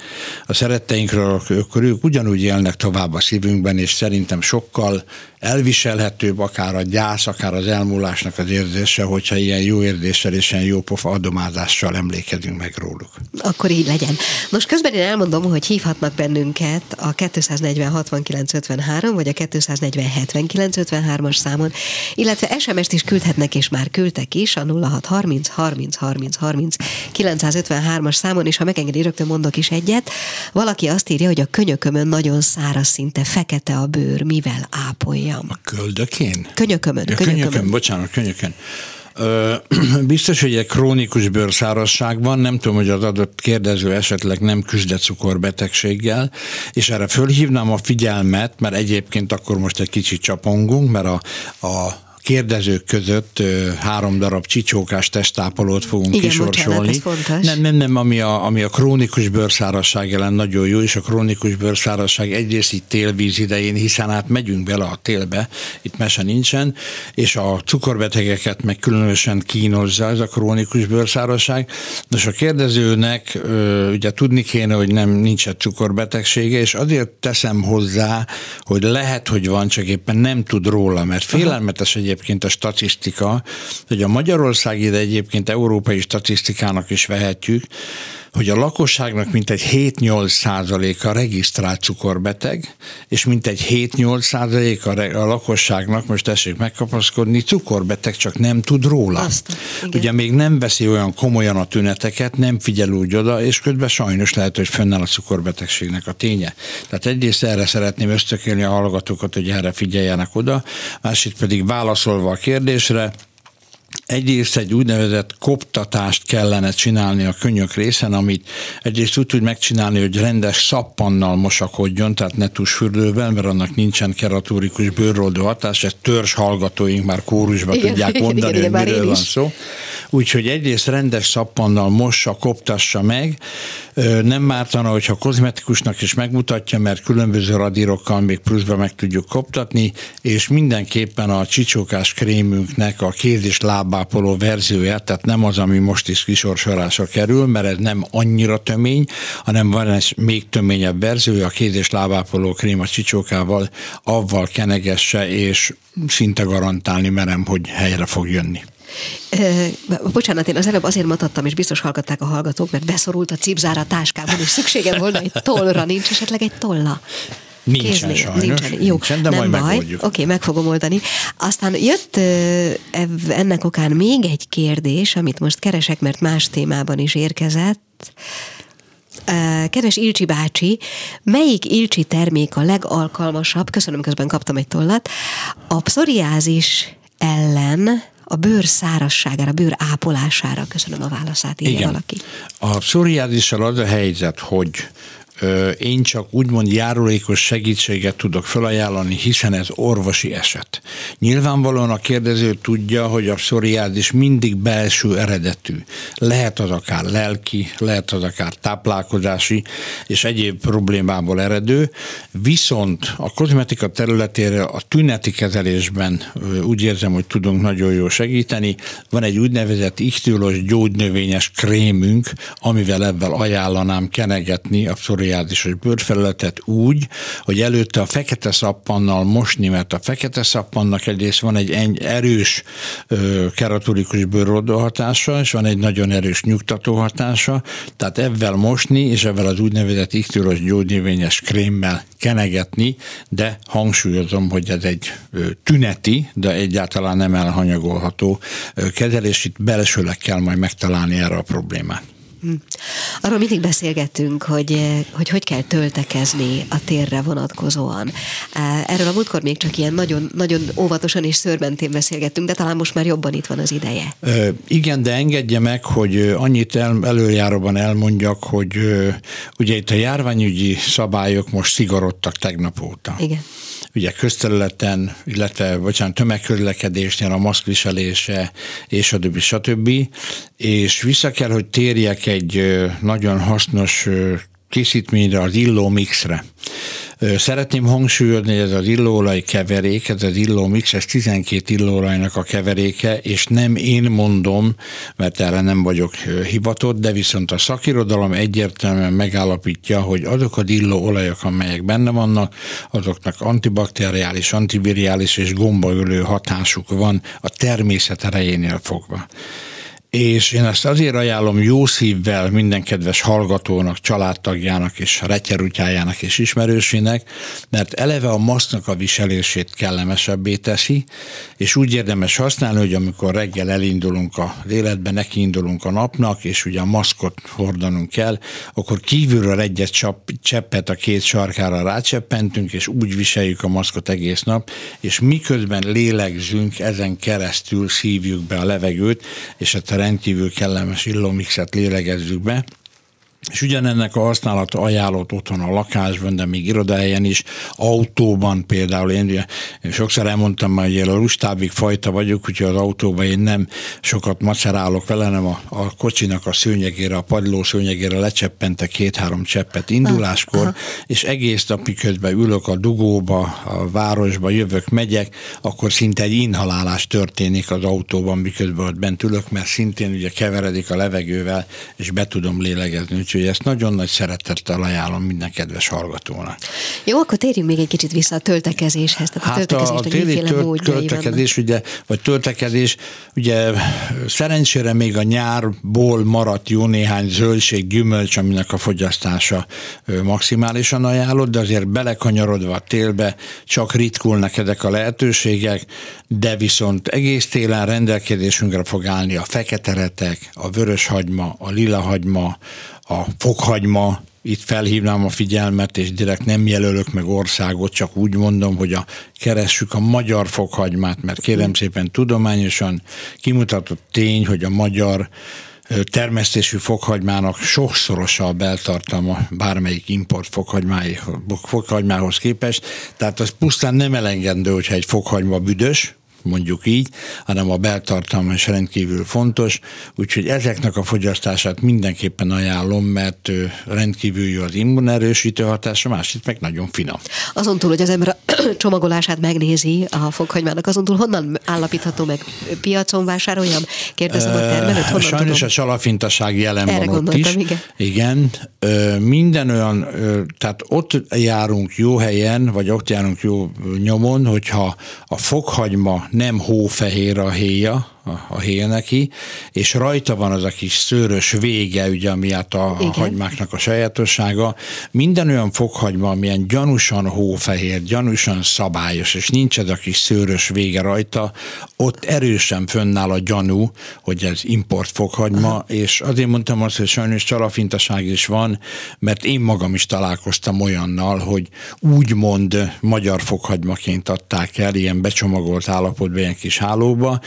a szeretteinkről, akkor ők ugyanúgy élnek tovább a szívünkben, és szerintem sokkal elviselhetőbb akár a gyász, akár az elmúlásnak az érzése, hogyha ilyen jó érzéssel és ilyen jó pofa adomázással emlékezünk meg róluk. Akkor így legyen. Most közben én elmondom, hogy hívhatnak bennünket a 240 69 53 vagy a 240 79 53-as számon, illetve SMS-t is küldhetnek, és már küldtek is a 06 30 30 30 30 953-as számon, és ha megengedi, rögtön mondok is egyet. Valaki azt írja, hogy a könyökömön nagyon száraz, szinte fekete a bőr, mivel ápolja mondjam. A köldökén? Könyökömön. Ja, könyökömön. könyökön, bocsánat, könyökön. Biztos, hogy egy krónikus bőrszárasság van, nem tudom, hogy az adott kérdező esetleg nem küzd cukorbetegséggel, és erre fölhívnám a figyelmet, mert egyébként akkor most egy kicsit csapongunk, mert a, a kérdezők között három darab csicsókás testápolót fogunk Igen, kisorsolni. Bocsánat, nem, nem, nem, ami a, ami a krónikus bőrszárasság ellen nagyon jó, és a krónikus bőrszárasság egyrészt itt télvíz idején, hiszen hát megyünk bele a télbe, itt mese nincsen, és a cukorbetegeket meg különösen kínozza ez a krónikus bőrszárasság. Nos, a kérdezőnek ugye tudni kéne, hogy nem nincs egy cukorbetegsége, és azért teszem hozzá, hogy lehet, hogy van, csak éppen nem tud róla, mert félelmetes egy egyébként a statisztika, hogy a Magyarországi, de egyébként európai statisztikának is vehetjük, hogy a lakosságnak mintegy 7-8 százaléka regisztrált cukorbeteg, és mintegy 7-8 százaléka a lakosságnak, most tessék megkapaszkodni, cukorbeteg, csak nem tud róla. Azt, Ugye még nem veszi olyan komolyan a tüneteket, nem figyel úgy oda, és közben sajnos lehet, hogy fönnáll a cukorbetegségnek a ténye. Tehát egyrészt erre szeretném ösztökélni a hallgatókat, hogy erre figyeljenek oda, másik pedig válaszolva a kérdésre, egyrészt egy úgynevezett koptatást kellene csinálni a könyök részen, amit egyrészt úgy tud megcsinálni, hogy rendes szappannal mosakodjon, tehát ne tusfürdővel, mert annak nincsen keratórikus bőrroldó hatás, ezt törzs hallgatóink már kórusba igen, tudják mondani, igen, igen, hogy miről van szó. Úgyhogy egyrészt rendes szappannal mossa, koptassa meg, nem mártana, hogyha kozmetikusnak is megmutatja, mert különböző radírokkal még pluszba meg tudjuk koptatni, és mindenképpen a csicsókás krémünknek a kéz és lábápoló verziója, tehát nem az, ami most is kisorsolásra kerül, mert ez nem annyira tömény, hanem van egy még töményebb verziója, a kéz és lábápoló krém a csicsókával, avval kenegesse, és szinte garantálni merem, hogy helyre fog jönni. Bocsánat, én az előbb azért mutattam, és biztos hallgatták a hallgatók, mert beszorult a cipzára a táskában, és szükségem volna egy tollra, nincs esetleg egy tolla. Nincsen Kéznél. sajnos. Nincsen. Jó, nincsen, de nem majd baj. Oké, okay, meg fogom oldani. Aztán jött ennek okán még egy kérdés, amit most keresek, mert más témában is érkezett. Kedves Ilcsi bácsi, melyik Ilcsi termék a legalkalmasabb, köszönöm, közben kaptam egy tollat, a pszoriázis ellen a bőr szárasságára, a bőr ápolására. Köszönöm a válaszát, írja Igen. valaki. A pszoriázissal az a helyzet, hogy én csak úgymond járulékos segítséget tudok felajánlani, hiszen ez orvosi eset. Nyilvánvalóan a kérdező tudja, hogy a pszoriázis mindig belső eredetű. Lehet az akár lelki, lehet az akár táplálkozási és egyéb problémából eredő, viszont a kozmetika területére a tüneti kezelésben úgy érzem, hogy tudunk nagyon jól segíteni. Van egy úgynevezett ichtiolós gyógynövényes krémünk, amivel ebben ajánlanám kenegetni a pszoriázis pszoriázisos bőrfelületet úgy, hogy előtte a fekete szappannal mosni, mert a fekete szappannak egyrészt van egy erős keraturikus bőroldó hatása, és van egy nagyon erős nyugtató hatása, tehát ebben mosni, és ebben az úgynevezett iktiros gyógynövényes krémmel kenegetni, de hangsúlyozom, hogy ez egy tüneti, de egyáltalán nem elhanyagolható kezelés, itt belsőleg kell majd megtalálni erre a problémát. Hm. Arról mindig beszélgettünk, hogy, eh, hogy hogy kell töltekezni a térre vonatkozóan. Eh, erről a múltkor még csak ilyen nagyon, nagyon óvatosan és szörmentén beszélgettünk, de talán most már jobban itt van az ideje. Igen, de engedje meg, hogy annyit el, előjáróban elmondjak, hogy ugye itt a járványügyi szabályok most szigorodtak tegnap óta. Igen ugye közterületen, illetve bocsánat, tömegközlekedésnél a maszkviselése, és a többi, stb. És vissza kell, hogy térjek egy nagyon hasznos készítményre, az illó mixre. Szeretném hangsúlyozni, ez az illóolaj keverék, ez az illó mix, ez 12 illóolajnak a keveréke, és nem én mondom, mert erre nem vagyok hivatott, de viszont a szakirodalom egyértelműen megállapítja, hogy azok az illóolajok, amelyek benne vannak, azoknak antibakteriális, antiviriális és gombaölő hatásuk van a természet erejénél fogva és én ezt azért ajánlom jó szívvel minden kedves hallgatónak, családtagjának és retyerútyájának és ismerősének, mert eleve a maszknak a viselését kellemesebbé teszi, és úgy érdemes használni, hogy amikor reggel elindulunk a életbe, nekiindulunk a napnak, és ugye a maszkot hordanunk kell, akkor kívülről egyet cseppet a két sarkára rácseppentünk, és úgy viseljük a maszkot egész nap, és miközben lélegzünk, ezen keresztül szívjuk be a levegőt, és a rendkívül kellemes illómixet lélegezzük be, és ugyanennek a használata ajánlott otthon a lakásban, de még irodahelyen is, autóban például. Én, én sokszor elmondtam már, hogy a lustábik fajta vagyok, úgyhogy az autóban én nem sokat macerálok vele, hanem a, a kocsinak a szőnyegére, a padló szőnyegére lecseppentek két-három cseppet induláskor, Aha. és egész nap miközben ülök a dugóba, a városba, jövök, megyek, akkor szinte egy inhalálás történik az autóban, miközben ott bent ülök, mert szintén ugye keveredik a levegővel, és be tudom lélegezni úgyhogy ezt nagyon nagy szeretettel ajánlom minden kedves hallgatónak. Jó, akkor térjünk még egy kicsit vissza a töltekezéshez. Tehát hát a, a téli tölt, töltekezés, ugye, vagy töltekezés, ugye szerencsére még a nyárból maradt jó néhány zöldség, gyümölcs, aminek a fogyasztása maximálisan ajánlott, de azért belekanyarodva a télbe csak ritkulnak ezek a lehetőségek, de viszont egész télen rendelkezésünkre fog állni a fekete retek, a vörös hagyma, a lila hagyma, a fokhagyma, itt felhívnám a figyelmet, és direkt nem jelölök meg országot, csak úgy mondom, hogy a, keressük a magyar fokhagymát, mert kérem szépen tudományosan kimutatott tény, hogy a magyar termesztésű fokhagymának sokszorosa a beltartalma bármelyik import fokhagymához képest, tehát az pusztán nem elengedő, hogyha egy fokhagyma büdös, mondjuk így, hanem a beltartalma is rendkívül fontos, úgyhogy ezeknek a fogyasztását mindenképpen ajánlom, mert rendkívül jó az immunerősítő hatása, másik meg nagyon finom. Azon túl, hogy az ember a csomagolását megnézi a fokhagymának, azon túl honnan állapítható meg piacon vásároljam? Kérdezem a termelőt, honnan Sajnos tudom? a salafintaság jelen Erre van ott is. Igen. igen. Minden olyan, tehát ott járunk jó helyen, vagy ott járunk jó nyomon, hogyha a fokhagyma nem hófehér a héja, a, a héja neki, és rajta van az a kis szőrös vége, ugye, ami hát a, a hagymáknak a sajátossága. Minden olyan fokhagyma, amilyen gyanúsan hófehér, gyanúsan szabályos, és nincs ez a kis szőrös vége rajta, ott erősen fönnáll a gyanú, hogy ez import fokhagyma, Aha. és azért mondtam azt, hogy sajnos csalafintaság is van, mert én magam is találkoztam olyannal, hogy úgymond magyar fokhagymaként adták el, ilyen becsomagolt állapotban, ilyen kis hálóba,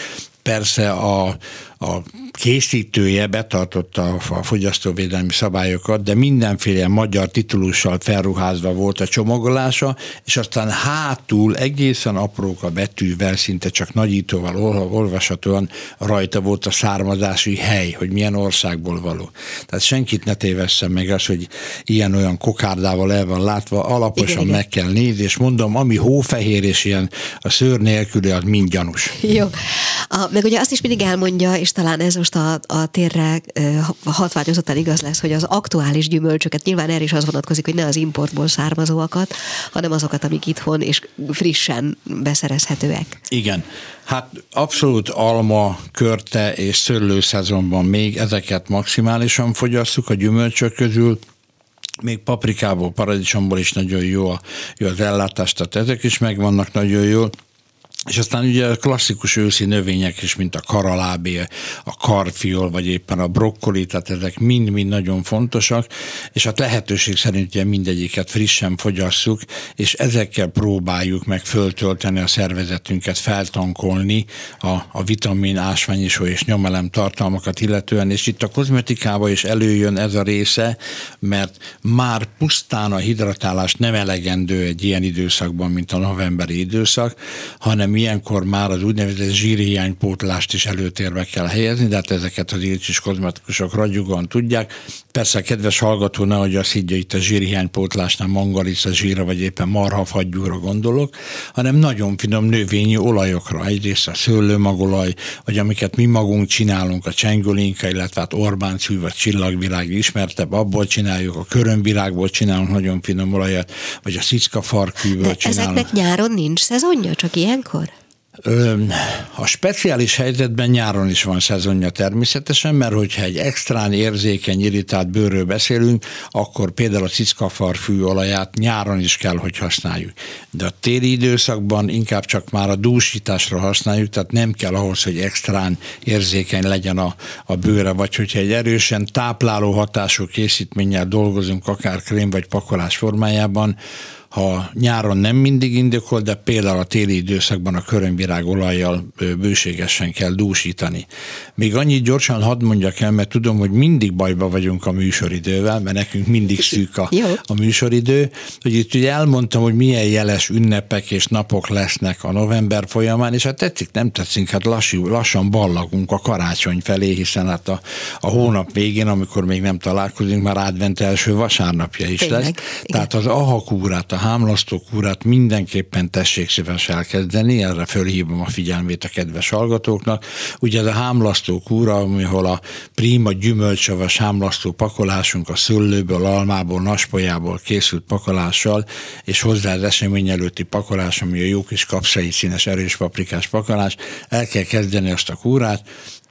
persze a, a készítője betartotta a fogyasztóvédelmi szabályokat, de mindenféle magyar titulussal felruházva volt a csomagolása, és aztán hátul egészen aprók a betűvel, szinte csak nagyítóval olvashatóan rajta volt a származási hely, hogy milyen országból való. Tehát senkit ne tévessen meg az, hogy ilyen-olyan kokárdával el van látva, alaposan igen, meg kell nézni, és mondom, ami hófehér és ilyen a szőr nélküli, az mind gyanús. Jó. A, meg ugye azt is mindig elmondja, és talán ez most a, a térre hatványozottan igaz lesz, hogy az aktuális gyümölcsöket, nyilván erre is az vonatkozik, hogy ne az importból származóakat, hanem azokat, amik itthon és frissen beszerezhetőek. Igen. Hát abszolút alma, körte és szőlőszezonban még ezeket maximálisan fogyasszuk a gyümölcsök közül, még paprikából, paradicsomból is nagyon jó, a, jó az ellátás, tehát ezek is megvannak nagyon jól. És aztán ugye a klasszikus őszi növények is, mint a karalábé, a karfiol, vagy éppen a brokkoli, tehát ezek mind-mind nagyon fontosak, és hát lehetőség szerint ugye mindegyiket frissen fogyasszuk, és ezekkel próbáljuk meg föltölteni a szervezetünket, feltankolni a, a vitamin, ásványisó és nyomelem tartalmakat illetően, és itt a kozmetikában is előjön ez a része, mert már pusztán a hidratálás nem elegendő egy ilyen időszakban, mint a novemberi időszak, hanem ilyenkor már az úgynevezett zsírhiánypótlást is előtérbe kell helyezni, de hát ezeket az ilcsis kozmetikusok ragyugan tudják. Persze a kedves hallgató ne, hogy azt higgye itt a zsírhiánypótlásnál mangalica zsíra, vagy éppen marhafagyúra gondolok, hanem nagyon finom növényi olajokra. Egyrészt a szőlőmagolaj, vagy amiket mi magunk csinálunk, a csengőlinka, illetve hát Orbán szű, vagy csillagvirág ismertebb, abból csináljuk, a körömvirágból csinálunk nagyon finom olajat, vagy a szicka farkűből csinálunk. Ezeknek nyáron nincs szezonja, csak ilyenkor? A speciális helyzetben nyáron is van szezonja természetesen, mert hogyha egy extrán érzékeny, irritált bőrről beszélünk, akkor például a cickafar fűolaját nyáron is kell, hogy használjuk. De a téli időszakban inkább csak már a dúsításra használjuk, tehát nem kell ahhoz, hogy extrán érzékeny legyen a, a bőre, vagy hogyha egy erősen tápláló hatású készítménnyel dolgozunk, akár krém vagy pakolás formájában, ha nyáron nem mindig indokol, de például a téli időszakban a körömvirág olajjal bőségesen kell dúsítani. Még annyit gyorsan hadd mondjak el, mert tudom, hogy mindig bajba vagyunk a műsoridővel, mert nekünk mindig szűk a, a műsoridő, hogy itt ugye elmondtam, hogy milyen jeles ünnepek és napok lesznek a november folyamán, és hát tetszik, nem tetszik, hát lassú, lassan ballagunk a karácsony felé, hiszen hát a, a hónap végén, amikor még nem találkozunk, már advent első vasárnapja is Tényleg? lesz. Igen. Tehát az ahakúrát, a hámlasztó kúrát mindenképpen tessék szíves elkezdeni, erre fölhívom a figyelmét a kedves hallgatóknak. Ugye ez a hámlasztó kúra, ahol a prima gyümölcsavas hámlasztó pakolásunk a szőlőből, almából, naspolyából készült pakolással, és hozzá az esemény előtti pakolás, ami a jó kis kapszai színes erős paprikás pakolás, el kell kezdeni azt a kúrát,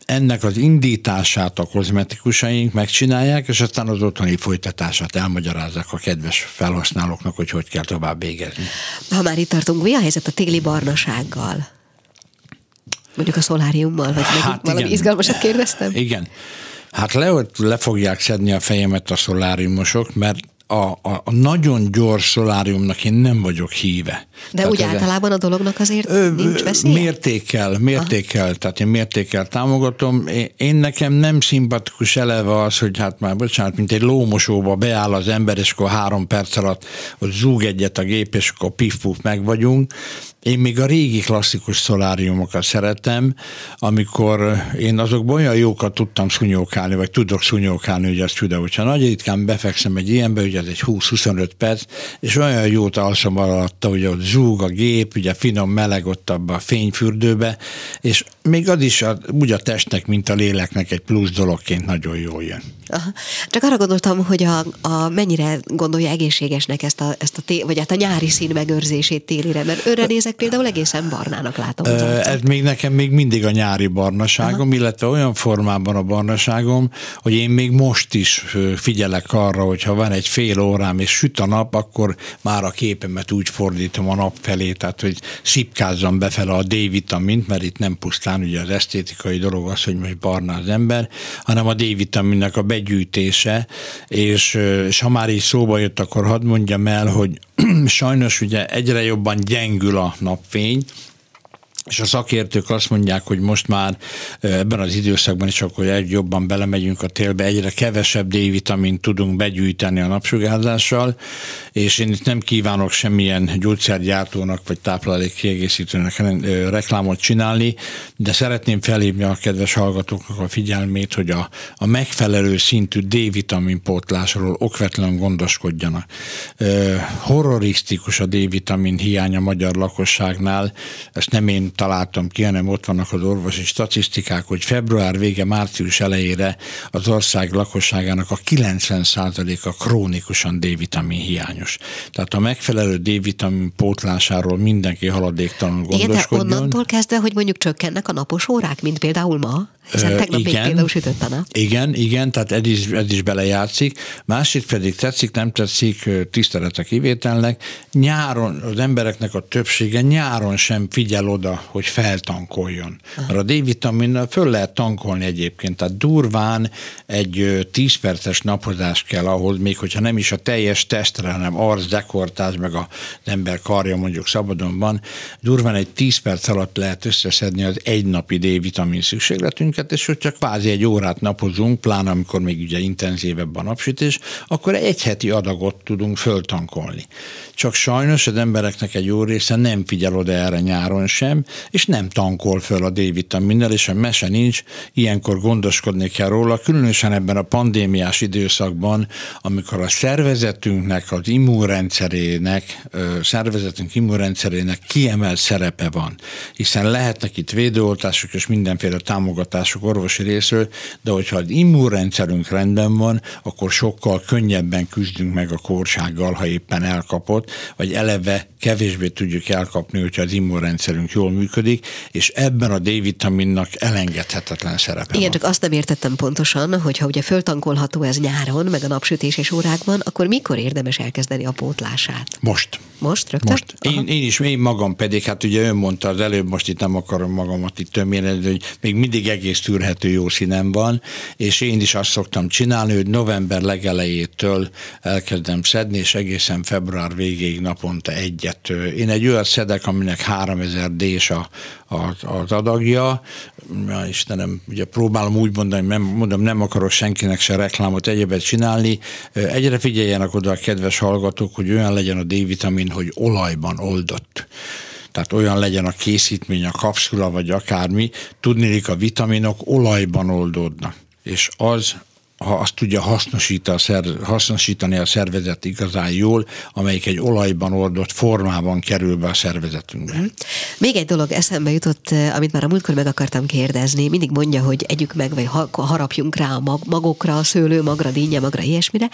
ennek az indítását a kozmetikusaink megcsinálják, és aztán az otthoni folytatását elmagyarázzák a kedves felhasználóknak, hogy hogy kell tovább végezni. Ha már itt tartunk, mi a helyzet a téli barnasággal? Mondjuk a szoláriummal, vagy hát valami igen. izgalmasat kérdeztem? Igen. Hát le, le fogják szedni a fejemet a szoláriumosok, mert a, a, a nagyon gyors szoláriumnak én nem vagyok híve. De tehát úgy általában a dolognak azért ö, nincs veszélye? Mértékkel, mértékkel, Aha. tehát én mértékkel támogatom. Én, én nekem nem szimpatikus eleve az, hogy hát már bocsánat, mint egy lómosóba beáll az ember, és akkor három perc alatt zúg egyet a gép, és akkor pif meg vagyunk. Én még a régi klasszikus szoláriumokat szeretem, amikor én azokban olyan jókat tudtam szunyókálni, vagy tudok szunyókálni, hogy az csuda, hogyha nagy ritkán befekszem egy ilyenbe, ugye ez egy 20-25 perc, és olyan jót alszom alatta, hogy ott zúg a gép, ugye finom meleg ott abba a fényfürdőbe, és még az is a, úgy a testnek, mint a léleknek egy plusz dologként nagyon jól jön. Csak arra gondoltam, hogy a, a mennyire gondolja egészségesnek ezt a, ezt a té, vagy hát a nyári szín megőrzését télire, mert őre nézek például egészen barnának látom. Ez még nekem még mindig a nyári barnaságom, Aha. illetve olyan formában a barnaságom, hogy én még most is figyelek arra, hogy ha van egy fél órám és süt a nap, akkor már a képemet úgy fordítom a nap felé, tehát hogy szipkázzam befele a D-vitamint, mert itt nem pusztán ugye az esztétikai dolog az, hogy most barna az ember, hanem a D-vitaminnek a begyűjtése, és, és ha már így szóba jött, akkor hadd mondjam el, hogy sajnos ugye egyre jobban gyengül a napfény, és a szakértők azt mondják, hogy most már ebben az időszakban is akkor egy jobban belemegyünk a télbe, egyre kevesebb D-vitamint tudunk begyűjteni a napsugárzással, és én itt nem kívánok semmilyen gyógyszergyártónak vagy táplálék kiegészítőnek reklámot csinálni, de szeretném felhívni a kedves hallgatóknak a figyelmét, hogy a, a megfelelő szintű D-vitamin pótlásról okvetlenül gondoskodjanak. Horrorisztikus a D-vitamin hiány a magyar lakosságnál, ezt nem én találtam ki, hanem ott vannak az orvosi statisztikák, hogy február vége, március elejére az ország lakosságának a 90%-a krónikusan D-vitamin hiányos. Tehát a megfelelő D-vitamin pótlásáról mindenki haladéktalanul gondoskodjon. Igen, onnantól kezdve, hogy mondjuk csökkennek a napos órák, mint például ma? Hiszen tegnap igen, még például sütött a nap. Igen, igen, tehát ez is, ez is belejátszik. Másik pedig tetszik, nem tetszik, tisztelete kivételnek. Nyáron az embereknek a többsége nyáron sem figyel oda, hogy feltankoljon. Mert a D-vitaminnal föl lehet tankolni egyébként, tehát durván egy 10 perces napozás kell ahhoz, még hogyha nem is a teljes testre, hanem arc, dekortás, meg az ember karja mondjuk szabadon van, durván egy 10 perc alatt lehet összeszedni az egynapi D-vitamin szükségletünket, és hogy csak kvázi egy órát napozunk, pláne amikor még ugye intenzívebb a napsütés, akkor egy heti adagot tudunk föltankolni. Csak sajnos az embereknek egy jó része nem figyel oda erre nyáron sem, és nem tankol föl a D-vitaminnel, és a mese nincs, ilyenkor gondoskodni kell róla, különösen ebben a pandémiás időszakban, amikor a szervezetünknek, az immunrendszerének, szervezetünk immunrendszerének kiemelt szerepe van, hiszen lehetnek itt védőoltások és mindenféle támogatások orvosi részről, de hogyha az immunrendszerünk rendben van, akkor sokkal könnyebben küzdünk meg a kórsággal, ha éppen elkapott, vagy eleve kevésbé tudjuk elkapni, hogyha az immunrendszerünk jól működik, és ebben a D-vitaminnak elengedhetetlen szerepe Igen, van. csak azt nem értettem pontosan, hogy ha ugye föltankolható ez nyáron, meg a napsütés és órákban, akkor mikor érdemes elkezdeni a pótlását? Most. Most rögtön? Most. Én, én is, én magam pedig, hát ugye ön mondta az előbb, most itt nem akarom magamat itt tömélni, hogy még mindig egész tűrhető jó színem van, és én is azt szoktam csinálni, hogy november legelejétől elkezdem szedni, és egészen február végéig naponta egyet. Én egy olyat szedek, aminek 3000 D-s a, a, az adagja, ja, Istenem, ugye próbálom úgy mondani, nem, mondom, nem akarok senkinek se reklámot, egyebet csinálni. Egyre figyeljenek oda a kedves hallgatók, hogy olyan legyen a D-vitamin, hogy olajban oldott tehát olyan legyen a készítmény, a kapszula, vagy akármi, tudnélik a vitaminok olajban oldódnak. És az ha azt tudja hasznosítani a, szer, hasznosítani a szervezet igazán jól, amelyik egy olajban oldott formában kerül be a szervezetünkbe. Mm. Még egy dolog eszembe jutott, eh, amit már a múltkor meg akartam kérdezni. Mindig mondja, hogy együk meg, vagy harapjunk rá a mag, magokra, a szőlő magra, dinnye magra, ilyesmire.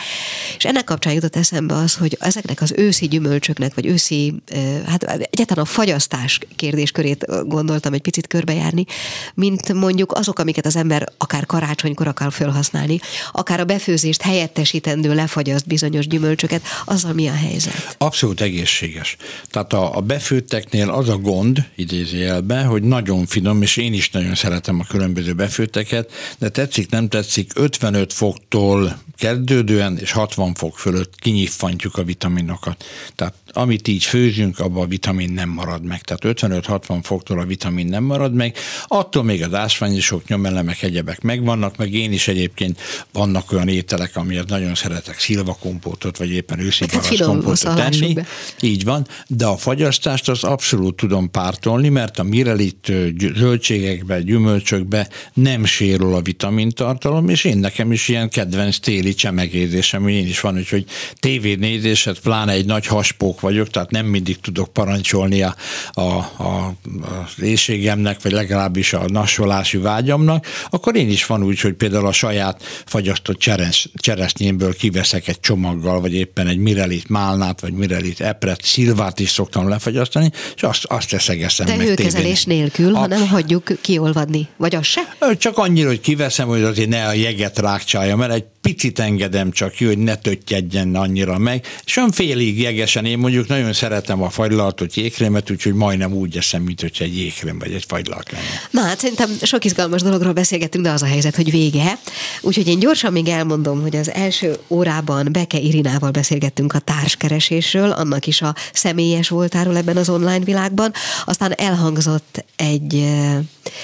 És ennek kapcsán jutott eszembe az, hogy ezeknek az őszi gyümölcsöknek, vagy őszi, eh, hát egyáltalán a fagyasztás kérdéskörét eh, gondoltam egy picit körbejárni, mint mondjuk azok, amiket az ember akár karácsonykor akar felhasználni, akár a befőzést helyettesítendő lefagyaszt bizonyos gyümölcsöket, azzal mi a helyzet? Abszolút egészséges. Tehát a, a befőtteknél az a gond, idézőjelben, hogy nagyon finom, és én is nagyon szeretem a különböző befőtteket, de tetszik, nem tetszik, 55 foktól kezdődően és 60 fok fölött kinyiffantjuk a vitaminokat. Tehát amit így főzünk, abban a vitamin nem marad meg. Tehát 55-60 foktól a vitamin nem marad meg. Attól még az ásványosok, nyomelemek, egyebek megvannak, meg én is egyébként vannak olyan ételek, amiért nagyon szeretek szilvakompótot, vagy éppen őszi kompótot tenni. Be. Így van, de a fagyasztást az abszolút tudom pártolni, mert a mirelit zöldségekbe, gyümölcsökbe nem sérül a vitamintartalom, és én nekem is ilyen kedvenc téli csemegézésem, én is van, úgyhogy tévénézéset, pláne egy nagy haspók vagyok, tehát nem mindig tudok parancsolni a, a, a, a éjségemnek, vagy legalábbis a nasolási vágyamnak, akkor én is van úgy, hogy például a saját fagyasztott cseres, cseresznyémből kiveszek egy csomaggal, vagy éppen egy mirelit málnát, vagy mirelit epret, szilvát is szoktam lefagyasztani, és azt, azt teszegeszem De meg hőkezelés tévén. nélkül, ha nem hagyjuk kiolvadni, vagy az se? Csak annyira, hogy kiveszem, hogy azért ne a jeget rákcsálja, mert egy picit engedem csak ki, hogy ne töttjedjen annyira meg, és olyan félig jegesen, én mondjuk nagyon szeretem a fagylaltot jégkrémet, úgyhogy majdnem úgy eszem, mint hogyha egy jégkrém vagy egy fagylalt lenne. Na hát szerintem sok izgalmas dologról beszélgettünk, de az a helyzet, hogy vége. Úgyhogy én gyorsan még elmondom, hogy az első órában Beke Irinával beszélgettünk a társkeresésről, annak is a személyes voltáról ebben az online világban. Aztán elhangzott egy eh,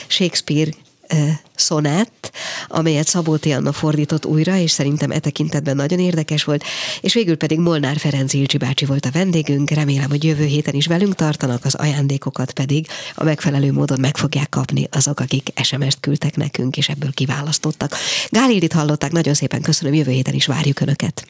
Shakespeare szonett, amelyet Szabó Anna fordított újra, és szerintem e tekintetben nagyon érdekes volt, és végül pedig Molnár Ferenc Ilcsi bácsi volt a vendégünk, remélem, hogy jövő héten is velünk tartanak, az ajándékokat pedig a megfelelő módon meg fogják kapni azok, akik SMS-t küldtek nekünk, és ebből kiválasztottak. Gálildit hallották, nagyon szépen köszönöm, jövő héten is várjuk Önöket.